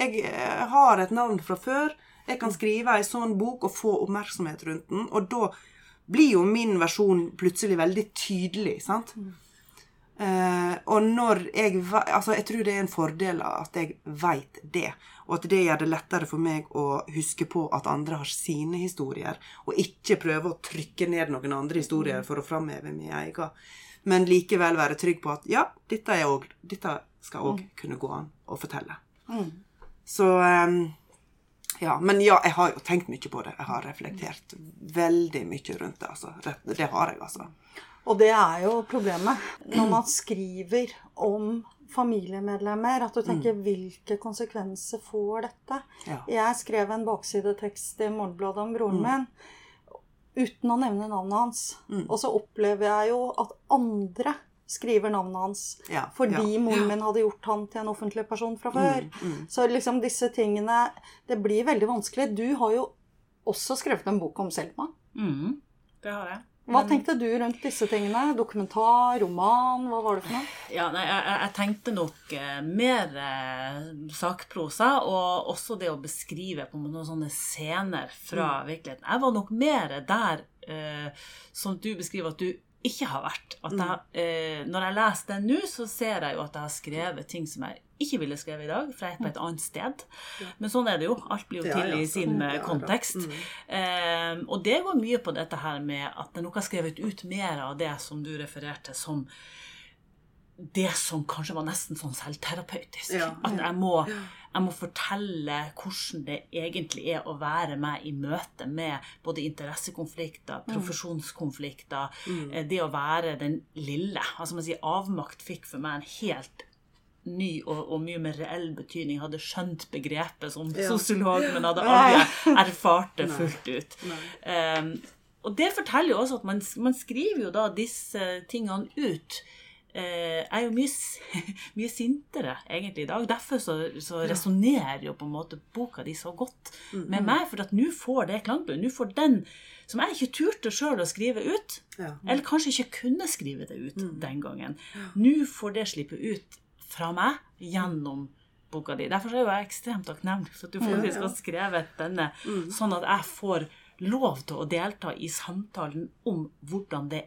Jeg uh, har et navn fra før. Jeg kan skrive ei sånn bok og få oppmerksomhet rundt den, og da blir jo min versjon plutselig veldig tydelig, sant? Uh, og når jeg Altså, jeg tror det er en fordel at jeg veit det. Og at det gjør det lettere for meg å huske på at andre har sine historier, og ikke prøve å trykke ned noen andre historier for å framheve min egen. Men likevel være trygg på at ja, dette, er også, dette skal òg kunne gå an å fortelle. Så eh, ja, men ja, jeg har jo tenkt mye på det. Jeg har reflektert veldig mye rundt det. altså. Det, det har jeg, altså. Og det er jo problemet når man skriver om familiemedlemmer, at du tenker hvilke konsekvenser får dette? Ja. Jeg skrev en baksidetekst i Morgenbladet om broren min uten å nevne navnet hans. Og så opplever jeg jo at andre skriver navnet hans Ja, fordi ja, moren min hadde gjort han til en offentlig person fra før. Så liksom disse tingene Det blir veldig vanskelig. Du har jo også skrevet en bok om Selma. Mhm, det har jeg. Hva tenkte du rundt disse tingene? Dokumentar, roman, hva var det for noe? Ja, nei, jeg, jeg- tenkte nok eh, mer eh, sakprosa, og også det å beskrive på noen sånne scener fra virkeligheten. Jeg var nok mer der eh, som du beskriver at du ikke har vært. Jeg, eh, når jeg leser den nå, så ser jeg jo at jeg har skrevet ting som jeg ikke ville skrevet i dag, for jeg er på et annet sted. Men sånn er det jo. Alt blir jo til i sin eh, kontekst. Eh, og det går mye på dette her med at jeg nok har skrevet ut mer av det som du refererte som det som kanskje var nesten sånn selvterapeutisk. Ja. At jeg må, jeg må fortelle hvordan det egentlig er å være meg i møte med både interessekonflikter, profesjonskonflikter, mm. det å være den lille. Altså man sier Avmakt fikk for meg en helt ny og, og mye mer reell betydning. Jeg hadde skjønt begrepet som sosiolog, men hadde aldri erfart det fullt ut. Um, og det forteller jo også at man, man skriver jo da disse tingene ut. Eh, er jo mye, mye sintere egentlig i dag. Derfor så, så resonnerer jo på en måte boka di så godt med meg. For at nå får det klangbunn. Nå får den som jeg ikke turte sjøl å skrive ut, Ja. eller kanskje ikke kunne skrive det ut den gangen, nå får det slippe ut fra meg gjennom boka di. Derfor er jeg ekstremt takknemlig for at du faktisk har skrevet denne, sånn at jeg får lov til å delta i samtalen om hvordan det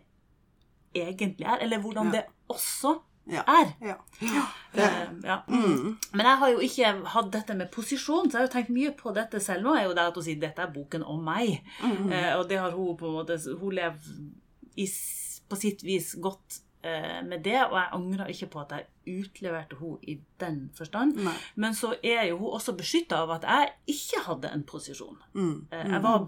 egentlig er, eller hvordan det også Ja. er. Ja. Ja. ja. Men jeg har jo ikke hatt dette med posisjon, så jeg har jo tenkt mye på dette selv nå. er jo det at hun sier dette er boken om meg. Eh, og det har hun på en måte Hun lever i, på sitt vis godt eh, med det, og jeg angrer ikke på at jeg utleverte henne i den forstand. Nei. Men så er jo hun også beskytta av at jeg ikke hadde en posisjon. Mm. Eh, Jeg var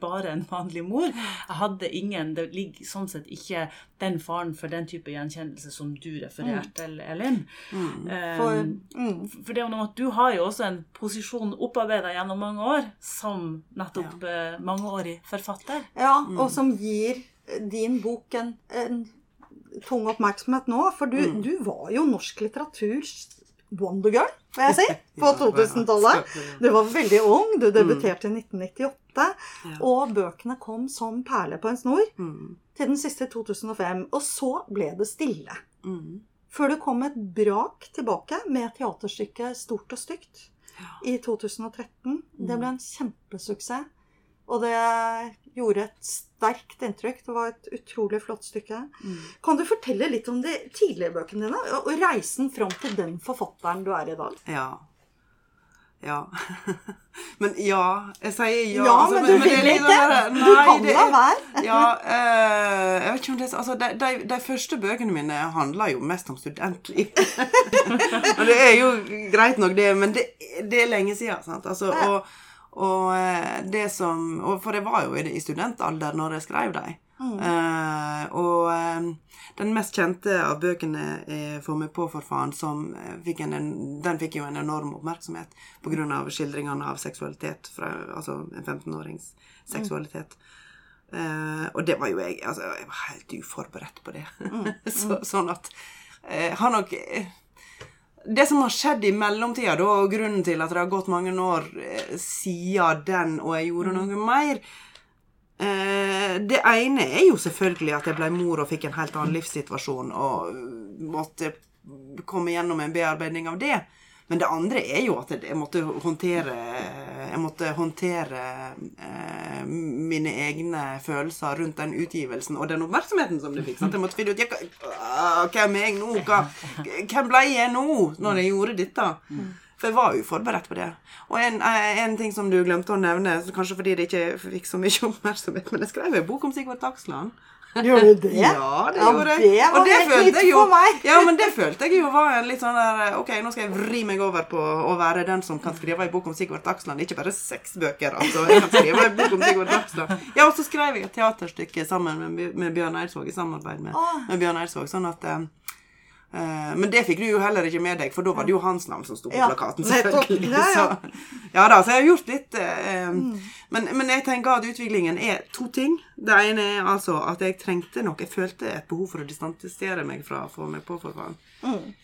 bare en vanlig mor. Jeg hadde ingen Det ligger sånn sett ikke den faren for den type gjenkjennelse som du refererte til, Elin. Eh, For, mm, for det er jo noe at du har jo også en posisjon opparbeida gjennom mange år som nettopp ja. mangeårig forfatter. ja, og som gir din bok en, en tung oppmerksomhet nå. For du, du var jo norsk litteraturs wondergirl, vil jeg si, på 2000-tallet. Du var veldig ung, du debuterte i 1998, og bøkene kom som perler på en snor Mm. til den siste i 2005. Og så ble det stille. Mm. Før det kom et brak tilbake med teaterstykket Stort og stygt i 2013. Det ble en kjempesuksess. Og det gjorde et sterkt inntrykk. Det var et utrolig flott stykke. Kan du fortelle litt om de tidligere bøkene dine, og reisen fram til den forfatteren du er i dag? Ja. Ja. Men ja Jeg sier ja. Ja, altså, men du er vil ikke. sånn der- Du nei, kan det la være. Ja, eh, jeg vet ikke om det så- Altså, de, de, de første bøkene mine handler jo mest om studentliv. og det er jo greit nok, det, men det, det er lenge siden. Sant? Altså, og, og eh, det som og For jeg var jo i, studentalder når jeg skrev dem. Eh, og eh, den mest kjente av bøkene er 'Få meg på, for faen', som fikk en, en- den fikk jo en enorm oppmerksomhet pga. skildringene av seksualitet fra altså en 15-årings seksualitet. Eh, og det var jo jeg altså, Jeg var helt uforberedt på det. Så, sånn at eh, har nok Det som har skjedd i mellomtida, da, og grunnen til at det har gått mange år eh, siden den, og jeg gjorde noe mer eh, Det ene er jo selvfølgelig at jeg ble mor og fikk en helt annen livssituasjon og måtte komme gjennom en bearbeiding av det. Men det andre er jo at jeg måtte håndtere Jeg måtte håndtere eh, mine egne følelser rundt den utgivelsen og den oppmerksomheten som det fikk. Sant? Jeg måtte finne ut jeg, hva- Hvem er jeg nå? Hva, hvem ble jeg nå når jeg gjorde dette? For jeg var uforberedt på det. Og en, eh, en ting som du glemte å nevne, kanskje fordi det ikke fikk så mye oppmerksomhet, men jeg skrev en bok om Sigvart Dagsland. Gjør du det? Ja, det Ja, gjorde det jeg. det helt nytt jeg jo. Ja, men det følte jeg jo var en litt sånn der Ok, nå skal jeg vri meg over på å være den som kan skrive en bok om Sigvart Dagsland. Ikke bare seks bøker, altså. Jeg kan skrive en bok om Sigvart Dagsland. Ja, og så skrev jeg et teaterstykke sammen med, med Bjørn Eidsvåg, i samarbeid med, med Bjørn Eidsvåg. Sånn at eh, eh, men det fikk du jo heller ikke med deg, for da var det jo hans navn som sto på Ja, plakaten. selvfølgelig. Ja, ja. Så, ja da, så jeg har gjort litt eh, men, men jeg tenker at utviklingen er to ting. Det ene er altså at jeg trengte nok Jeg følte et behov for å distansere meg fra å få meg på for faen.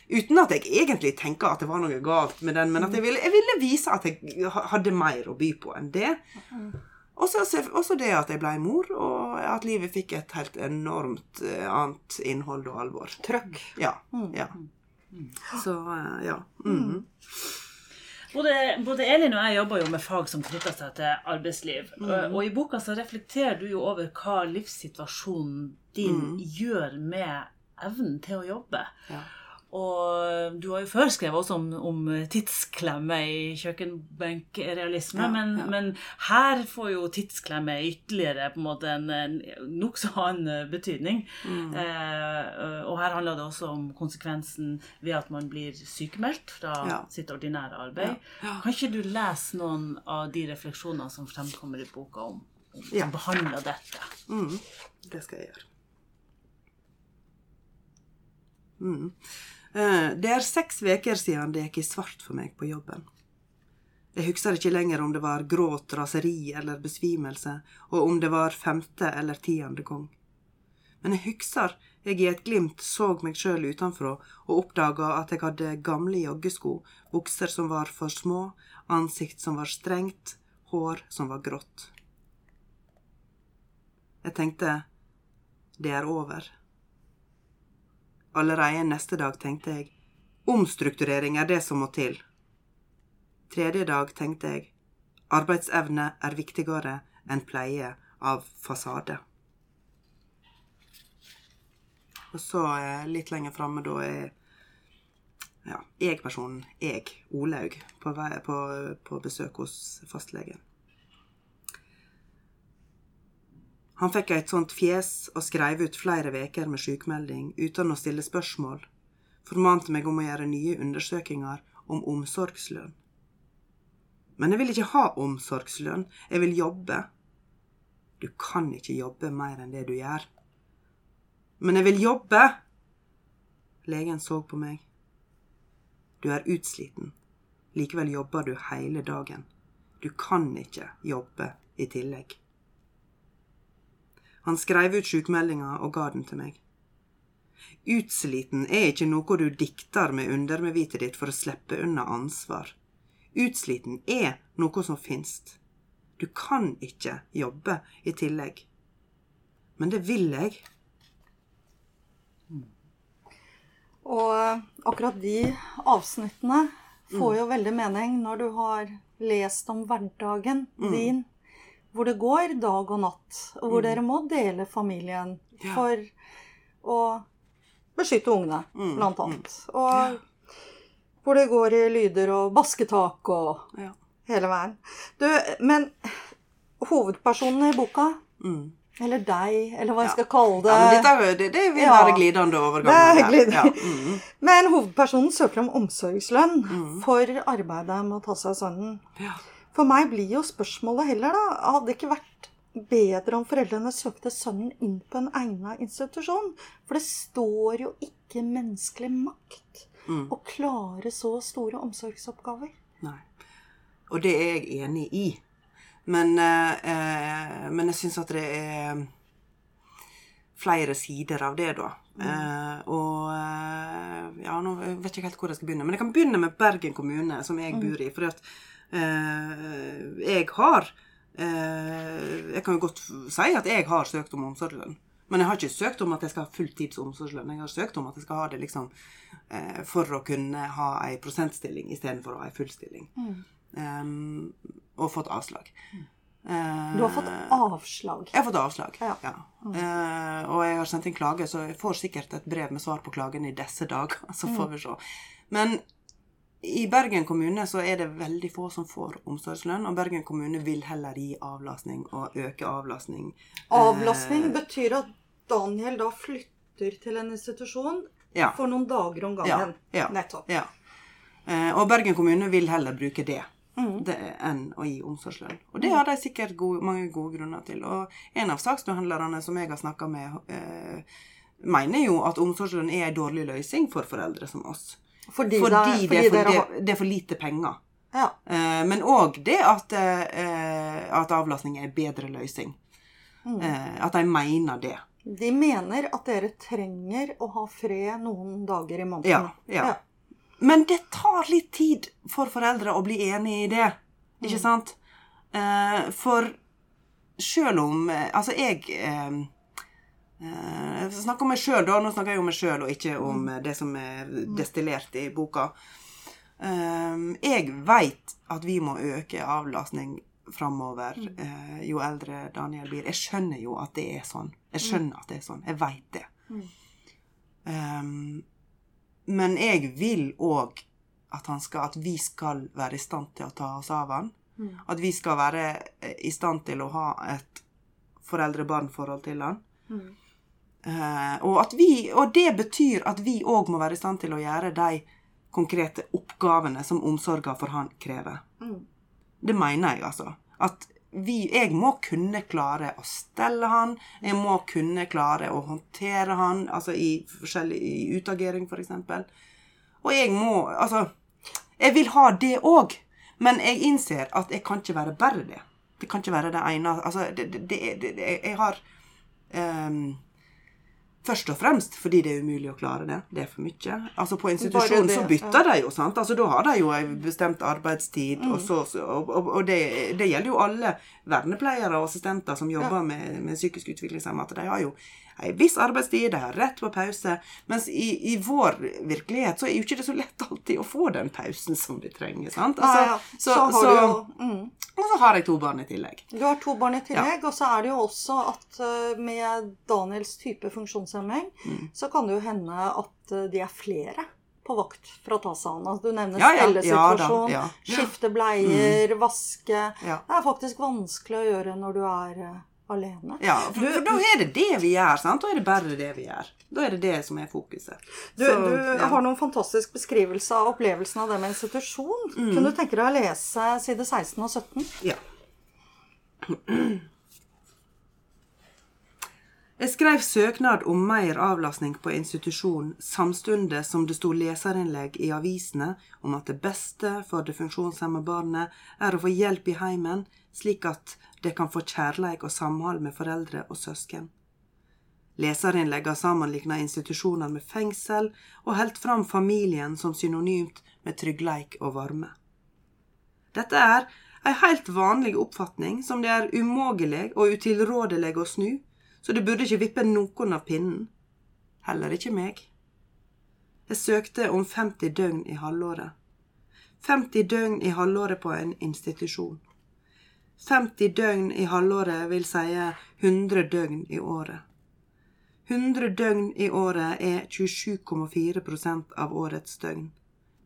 Uten at jeg egentlig tenker at det var noe galt med den, men at jeg ville, jeg ville vise at jeg hadde mer å by på enn det. Så også det at jeg ble mor, og at livet fikk et helt enormt eh, annet innhold og alvor. Trøkk. Ja. ja. Så eh, ja. Mm. Både, både Elin og jeg jobber jo med fag som knytter seg til arbeidsliv. Og, og i boka så reflekterer du jo over hva livssituasjonen din gjør med evnen til å jobbe. Ja. Og du har jo før skrevet også om, om tidsklemme i kjøkkenbenkrealisme, Ja, men, ja. men her får jo tidsklemme ytterligere på en måte en, en nokså annen betydning. Mm. Eh, og her handler det også om konsekvensen ved at man blir sykemeldt fra Ja. sitt ordinære arbeid. Kan ikke du lese noen av de refleksjonene som fremkommer i boka om, om som behandler dette? Mm, det skal jeg gjøre. Mm. Eh, Det er seks veker siden det gikk i svart for meg på jobben. Jeg husker ikke lenger om det var gråt, raseri eller besvimelse, og om det var femte eller tiende gang. Men jeg husker jeg i et glimt så meg sjøl utenfra og oppdaga at jeg hadde gamle joggesko, bukser som var for små, ansikt som var strengt, hår som var grått. Jeg tenkte det er over. Allerede neste dag tenkte jeg omstrukturering er det som må til. Tredje dag tenkte jeg arbeidsevne er viktigere enn pleie av fasade. Og så eh, litt lenger framme da er ja, jeg-personen, jeg, Olaug, på, på, på besøk hos fastlegen. Han fikk et sånt fjes og skrev ut flere veker med sykmelding uten å stille spørsmål. Formante meg om å gjøre nye undersøkinger om omsorgslønn. Men jeg vil ikke ha omsorgslønn, jeg vil jobbe. Du kan ikke jobbe mer enn det du gjør. Men jeg vil jobbe! Legen så på meg. Du er utsliten. Likevel jobber du hele dagen. Du kan ikke jobbe i tillegg. Han skrev ut sjukmeldinga og ga den til meg. Utsliten er ikke noe du dikter med undermedvitet ditt for å slippe unna ansvar. Utsliten er noe som finst. Du kan ikke jobbe i tillegg. Men det vil jeg. Og eh, akkurat de avsnittene får jo veldig mening når du har lest om hverdagen din, hvor det går dag og natt, og hvor dere må dele familien Ja. for å beskytte ungene, Mm, blant annet. Og hvor det går i lyder og basketak og Ja. hele veien. Du, men hovedpersonen i boka, Mm. eller deg, eller hva jeg skal kalle det Ja, men dette, er det, det vil Ja. være glidende overganger. er glidende. Ja. Mm. Men hovedpersonen søker om omsorgslønn Mm. for arbeidet med å ta seg av sønnen. Ja. For meg blir jo spørsmålet heller, da Hadde det ikke vært bedre om foreldrene søkte sønnen inn på en egnet institusjon? For det står jo ikke menneskelig makt Mm. å klare så store omsorgsoppgaver. Nei. Og det er jeg enig i. Men, eh, eh, men jeg syns at det er flere sider av det, da. Eh, og eh, Ja, nå vet jeg ikke helt hvor jeg skal begynne. Men jeg kan begynne med Bergen kommune, som jeg bor i. For at jeg har eh, Jeg kan jo godt si at jeg har søkt om omsorgslønn. Men jeg har ikke søkt om at jeg skal ha fulltids omsorgslønn. Jeg har søkt om at jeg skal ha det liksom eh, for å kunne ha ei prosentstilling istedenfor å ha ei fullstilling. Um, og fått avslag. Eh, Du har fått avslag. Jeg har fått avslag, Ja. ja. Eh, og jeg har sendt inn klage, så jeg får sikkert et brev med svar på klagen i disse dager. Så får vi se. Men i Bergen kommune så er det veldig få som får omsorgslønn, og Bergen kommune vil heller gi avlastning og øke avlastning. Avlastning betyr at Daniel da flytter til en institusjon Ja. for noen dager om gangen. ja. Nettopp. Ja. Eh, og Bergen kommune vil heller bruke det, Mm. det enn å gi omsorgslønn. Og det har de sikkert gode, mange gode grunner til. Og en av saksbehandlerne som jeg har snakka med, eh, mener jo at omsorgslønn er en dårlig løsning for foreldre som oss. Fordi, Fordi, det, det, er for, har det, er for lite penger. Ja. Uh, men òg det at, uh, at avlastning er en bedre løsning. Mm. Uh, at de mener det. De mener at dere trenger å ha fred noen dager i måneden. Ja, ja. Men det tar litt tid for foreldre å bli enig i det, ikke sant? Eh, for sjøl om Altså, jeg Jeg snakker om meg sjøl, da. Nå snakker jeg om meg sjøl, og ikke om eh, det som er destillert i boka. Eh, jeg veit at vi må øke avlastning framover eh, jo eldre Daniel blir. Jeg skjønner jo at det er sånn. Jeg skjønner at det er sånn. Jeg veit det. Um, men jeg vil òg at, at vi skal være i stand til å ta oss av han. At vi skal være eh, i stand til å ha et foreldre-barn-forhold til han. Eh, og, at vi, og det betyr at vi òg må være i stand til å gjøre de konkrete oppgavene som omsorga for han krever. Det mener jeg, altså. At vi, jeg må kunne klare å stelle han. Jeg må kunne klare å håndtere han, altså i i utagering, f.eks. Og jeg må Altså, jeg vil ha det òg. Men jeg innser at jeg kan ikke være bare det. Det kan ikke være det ene Altså, det, det, det, Jeg har ehm, Først og fremst fordi det er umulig å klare det. Det er for mye. Altså På institusjonen det, så bytter de jo, sant. Altså Da har de jo en bestemt arbeidstid, og, så, så- og, og, og det, det gjelder jo alle vernepleiere og assistenter som jobber med, med psykisk utviklingshemmede. De har jo en viss arbeidstid, de har rett på pause. Mens i, i vår virkelighet så er jo ikke det så lett alltid å få den pausen som de trenger. sant? Ja, ja. så, Så, har du jo mm. Og så har jeg to barn i tillegg. Du har to barn i tillegg, og så er det jo også at eh, med Daniels type funksjonshemming, Mm. så kan det jo hende at eh, de er flere på vakt for å ta seg av han. Altså, Du nevner Ja, ja. stellesituasjon, Ja ja. Mm. skifte bleier, vaske. Ja. Det er faktisk vanskelig å gjøre når du er eh, alene. Ja, for, Du- for da er det det vi gjør. sant? Da er det bare det vi gjør. Da er det det som er fokuset. Du, Så, du ja. har noen fantastisk beskrivelse av opplevelsen av det med institusjon. Mm. Kunne du tenke deg å lese side 16 og 17? Ja. Jeg skrev søknad om mer avlastning på institusjon samtidig som det sto leserinnlegg i avisene om at det beste for det funksjonshemma barnet er å få hjelp i heimen, slik at det kan få kjærleik og samhold med foreldre og søsken. Leserinnleggene sammenligna institusjoner med fengsel og holdt fram familien som synonymt med tryggleik og varme. Dette er ei heilt vanlig oppfatning som det er umulig og utilrådelig å snu, så du burde ikke vippe noen av pinnen. Heller ikke meg. Jeg søkte om 50 døgn i halvåret. 50 døgn i halvåret på en institusjon. 50 døgn i halvåret vil si 100 døgn i året. 100 døgn i året er 27,4% av årets døgn.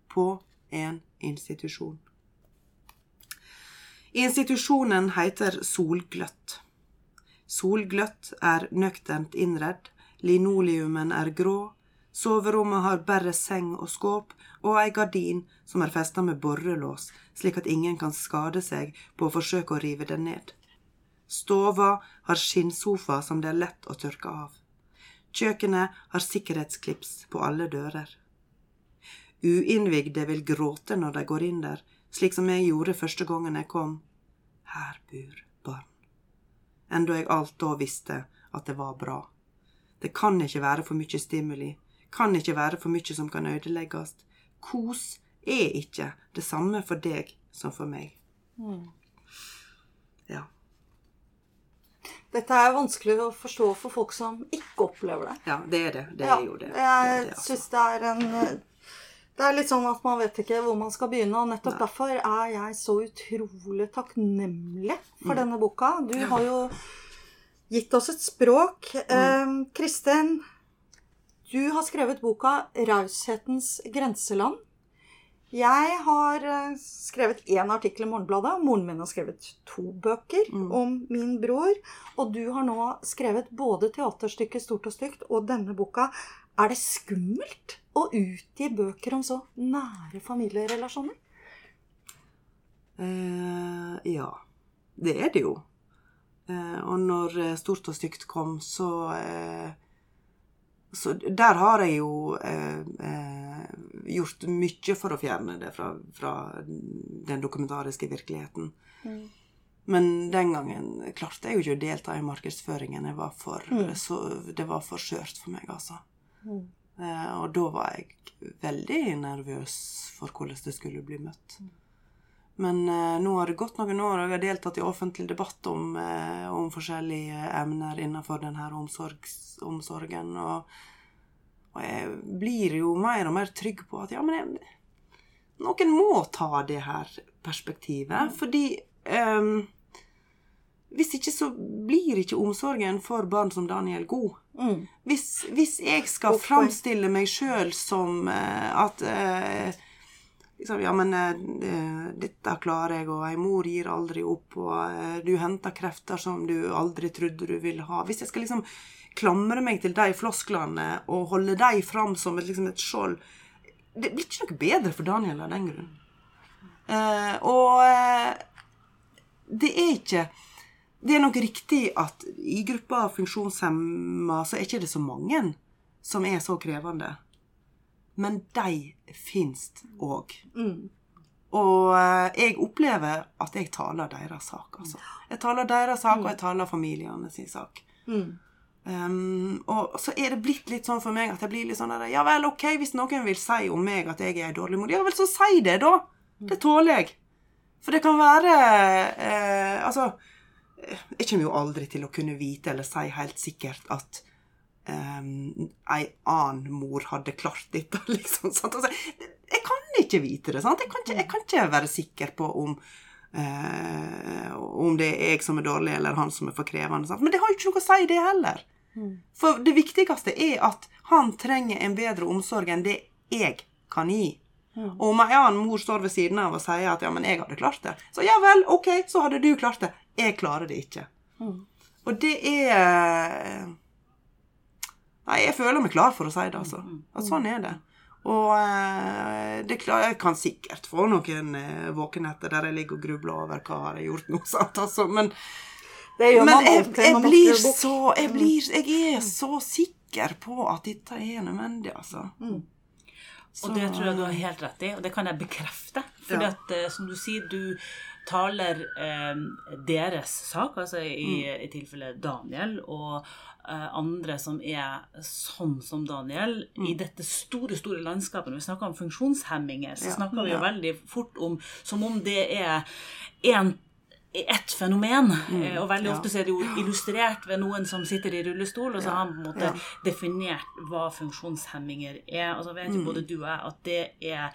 På en institusjon. Institusjonen heter Solgløtt. Solgløtt er nøkternt innredd, linoleumen er grå, soverommet har bare seng og skåp og ei gardin som er festa med borrelås, slik at ingen kan skade seg på å forsøke å rive den ned. Stova har skinnsofa som det er lett å tørke av. Kjøkkenet har sikkerhetsklips på alle dører. Uinnvigde vil gråte når de går inn der, slik som jeg gjorde første gangen jeg kom. Her bor barn. Enda jeg alt da visste at det var bra. Det kan ikke være for mye stimuli, kan ikke være for mye som kan ødelegges. Kos er ikke det samme for deg som for meg. Ja. Dette er vanskelig å forstå for folk som ikke opplever det. Ja, det er det. Det Ja, er jo det. det, Jeg det altså. syns det er en Det er litt sånn at man vet ikke hvor man skal begynne, og nettopp derfor er jeg så utrolig takknemlig for Mm. denne boka. Du har jo gitt oss et språk. Mm. Eh, Kristin, du har skrevet boka 'Raushetens grenseland'. Jeg har eh, skrevet én artikkel i Morgenbladet. Moren min har skrevet to bøker Mm. om min bror. Og du har nå skrevet både teaterstykket 'Stort og stygt' og denne boka. Er det skummelt å utgi bøker om så nære familierelasjoner? Uh, ja, det er det jo. Uh, og når eh, Stort og stygt kom, så uh, Så der har jeg jo gjort mye for å fjerne det fra, fra den dokumentariske virkeligheten. Men den gangen klarte jeg jo ikke å delta i markedsføringen. Var for, så, det var for skjørt for meg, altså. Eh, og da var jeg veldig nervøs for hvordan det skulle bli møtt. Men eh, nå har det gått noen år, og jeg har deltatt i offentlig debatt om, eh, om forskjellige emner innenfor denne omsorgs, omsorgen. Og, og jeg blir jo mer og mer trygg på at ja, men jeg, noen må ta det her perspektivet. Fordi ehm, hvis ikke så blir ikke omsorgen for barn som Daniel god. Mm. Hvis, hvis jeg skal Godt framstille meg sjøl som eh, at eh, liksom, Ja, men eh, dette klarer jeg, og ei mor gir aldri opp, og du henter krefter som du aldri trodde du ville ha Hvis jeg skal liksom klamre meg til de flosklene og holde de fram som et, liksom et skjold Det blir ikke noe bedre for Daniel av den grunn. Og det er ikke Det er nok riktig at i gruppa av funksjonshemma så er ikke det så mange som er så krevende. Men de fins òg. Mm. Og eh, jeg opplever at jeg taler deres sak, altså. Jeg taler deres sak, og jeg taler familiene sin sak. Mm. Um, og så er det blitt litt sånn for meg at jeg blir litt sånn der, Ja vel, ok, hvis noen vil si om meg at jeg er ei dårlig mor, ja vel, så si det, da. Det tåler jeg. For det kan være eh, Altså, jeg kommer jo aldri til å kunne vite eller si helt sikkert at um, ei annen mor hadde klart dette, liksom. Sant? Altså, jeg kan ikke vite det. sant? Jeg kan ikke, jeg kan ikke være sikker på om Uh, om det er jeg som er dårlig, eller han som er for krevende. Sant? Men det har jo ikke noe å si, det heller. For det viktigste er at han trenger en bedre omsorg enn det jeg kan gi. Og om ei annen mor står ved siden av og sier at 'ja, men jeg hadde klart det', så ja vel, ok, så hadde du klart det. Jeg klarer det ikke. Og det er Nei, jeg føler meg klar for å si det, altså. At sånn er det. Og eh, det klar, jeg kan sikkert få noen eh, våkenetter der jeg ligger og grubler over hva har jeg gjort nå, sant, altså. Men, men jeg, jeg blir så jeg, blir, jeg er så sikker på at dette er nødvendig, altså. Og det tror jeg du har helt rett i, og det kan jeg bekrefte. For Ja. eh, som du sier, du taler eh, deres sak, altså i, Mm. i tilfellet Daniel og eh, andre som er sånn som Daniel, Mm. i dette store, store landskapet. Når vi snakker om funksjonshemminger, så Ja. snakker vi jo Ja. veldig fort om som om det er én ett fenomen. Mm, Og veldig Mm. ja. ofte så er det jo illustrert ved noen som sitter i rullestol, og så har han på en måte ja. definert hva funksjonshemminger er. Og så vet jo både du og jeg at det er eh,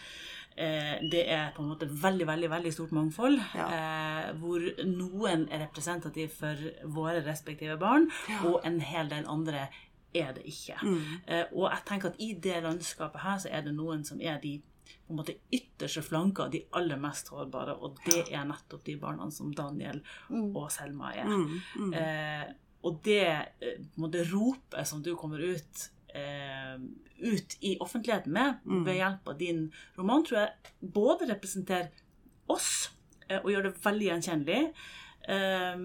det er på en måte veldig veldig, veldig stort mangfold, Ja. eh, hvor noen er representativ for våre respektive barn, og en hel del andre er det ikke. Eh, og jeg tenker at i det landskapet her så er det noen som er de på en måte ytterste flanker, de aller mest sårbare, og det er nettopp de barna som Daniel og Selma er. Mm, mm. Eh, og det eh, på en måte ropet som du kommer ut eh, ut i offentligheten med Mm. ved hjelp av din roman, tror jeg både representerer oss eh, og gjør det veldig gjenkjennelig. Eh,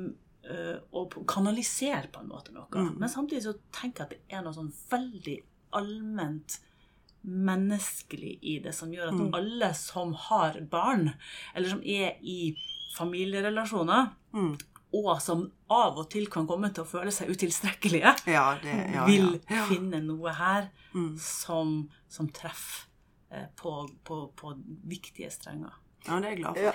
eh, og kanaliserer på en måte noe. Mm. Men samtidig så tenker jeg at det er noe sånn veldig allment menneskelig i det, som gjør at Mm. alle som har barn, eller som er i familierelasjoner, Mm. Og som av og til kan komme til å føle seg utilstrekkelige, Ja, det ja, vil ja. Ja. finne noe her Mm. som, som treffer eh, på, på, på viktige strenger. ja, det er jeg glad for. Ja.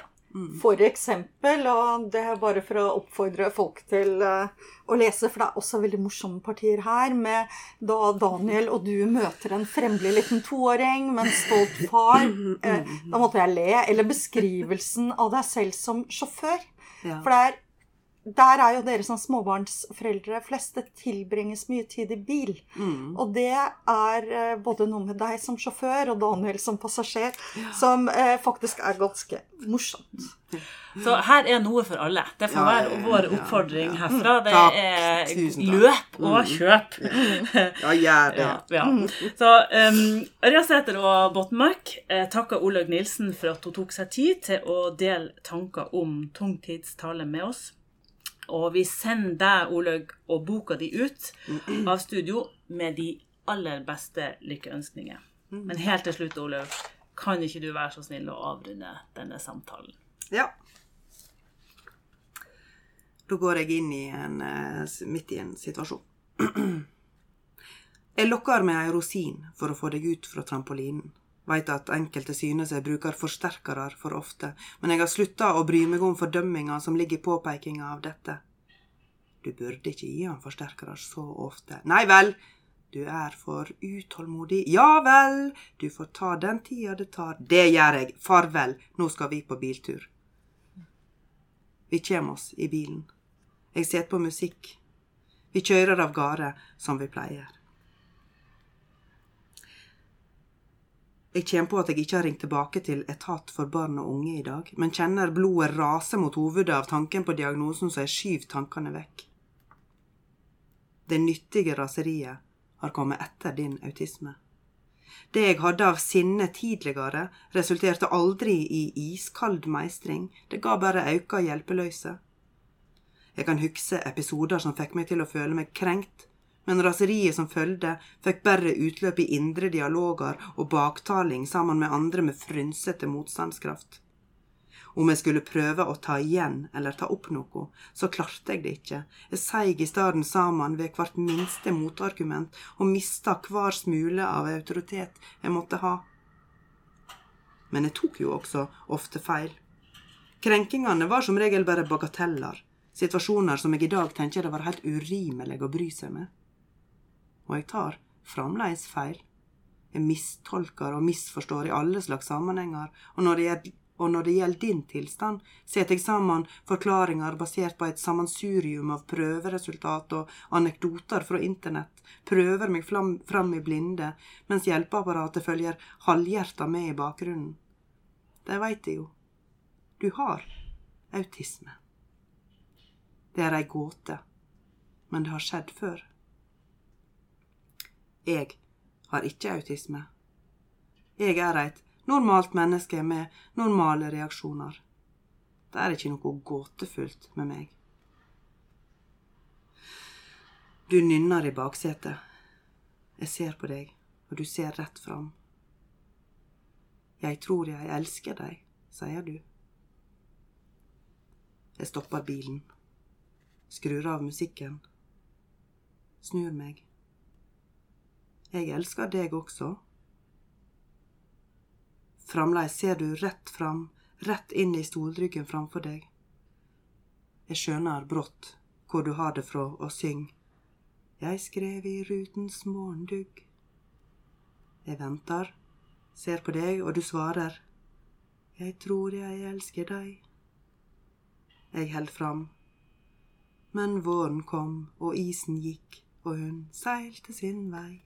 For eksempel, og det er bare for å oppfordre folk til eh, å lese, for det er også veldig morsomme partier her, med da Daniel og du møter en fremmelig liten toåring med en stolt far. Eh, da måtte jeg le. Eller beskrivelsen av deg selv som sjåfør. Ja. For det er der er jo dere som småbarnsforeldre flest. Det tilbringes mye tid i bil. Mm. Og det er eh, både noe med deg som sjåfør og Daniel som passasjer som eh, faktisk er ganske morsomt. Så her er noe for alle. Det får Ja, være ja, vår oppfordring ja. herfra. Det Takk. er Tusen løp og kjøp. Ja, gjør det. Ja, ja. Så um, Ørjasæter og Botmark eh, takker Olaug Nilsen for at hun tok seg tid til å dele tanker om tungtidstale med oss. Og vi sender deg, Olaug, og boka di ut av studio med de aller beste lykkeønskninger. Men helt til slutt, Olaug, kan ikke du være så snill å avrunde denne samtalen? Ja. Da går jeg inn i en, eh, midt i en situasjon. Jeg lokker med ei rosin for å få deg ut fra trampolinen. Veit at enkelte synes jeg bruker forsterkere for ofte, men jeg har slutta å bry meg om fordømminga som ligger i påpekinga av dette. Du burde ikke gi han forsterkere så ofte. Nei vel, du er for utålmodig. Ja vel, du får ta den tida det tar. Det gjør jeg. Farvel, nå skal vi på biltur. Vi kjem oss i bilen. Jeg setter på musikk. Vi kjører av gårde som vi pleier. Jeg kjenner på at jeg ikke har ringt tilbake til Etat for barn og unge i dag, men kjenner blodet rase mot hovedet av tanken på diagnosen, så jeg skyver tankene vekk. Det nyttige raseriet har kommet etter din autisme. Det jeg hadde av sinne tidligere, resulterte aldri i iskald meistring, det ga bare auka hjelpeløyse. Jeg kan hugse episoder som fikk meg til å føle meg krenkt, men raseriet som følgde, fikk bare utløp i indre dialoger og baktaling sammen med andre med frynsete motstandskraft. Om jeg skulle prøve å ta igjen eller ta opp noe, så klarte jeg det ikke. Jeg seig i staden sammen ved hvert minste motargument og mista hver smule av autoritet jeg måtte ha. Men jeg tok jo også ofte feil. Krenkingene var som regel bare bagateller, situasjoner som jeg i dag tenker det var helt urimelig å bry seg med. Og jeg tar fremdeles feil. Jeg mistolker og misforstår i alle slags sammenhenger, og når det gjelder når det gjelder din tilstand, setter jeg sammen forklaringer basert på et sammensurium av prøveresultat og anekdoter fra internett, prøver meg fram, i blinde, mens hjelpeapparatet følger halvhjerta med i bakgrunnen. Det veit jeg jo. Du har autisme. Det er ei gåte, men det har skjedd før. Jeg har ikke autisme. Jeg er et normalt menneske med normale reaksjoner. Det er ikke noe gåtefullt med meg. Du nynner i baksetet. Jeg ser på deg, og du ser rett fram. Jeg tror jeg elsker deg, sier du. Jeg stopper bilen, skrur av musikken, snur meg. Jeg elsker deg også. Fremdeles ser du rett fram, rett inn i stolryggen framfor deg. Jeg skjønner brått hvor du har det fra, og syng. Jeg skrev i rutens morgendugg. Jeg venter, ser på deg, og du svarer. Jeg tror jeg elsker deg. Jeg held fram. Men våren kom, og isen gikk, og hun seilte sin vei.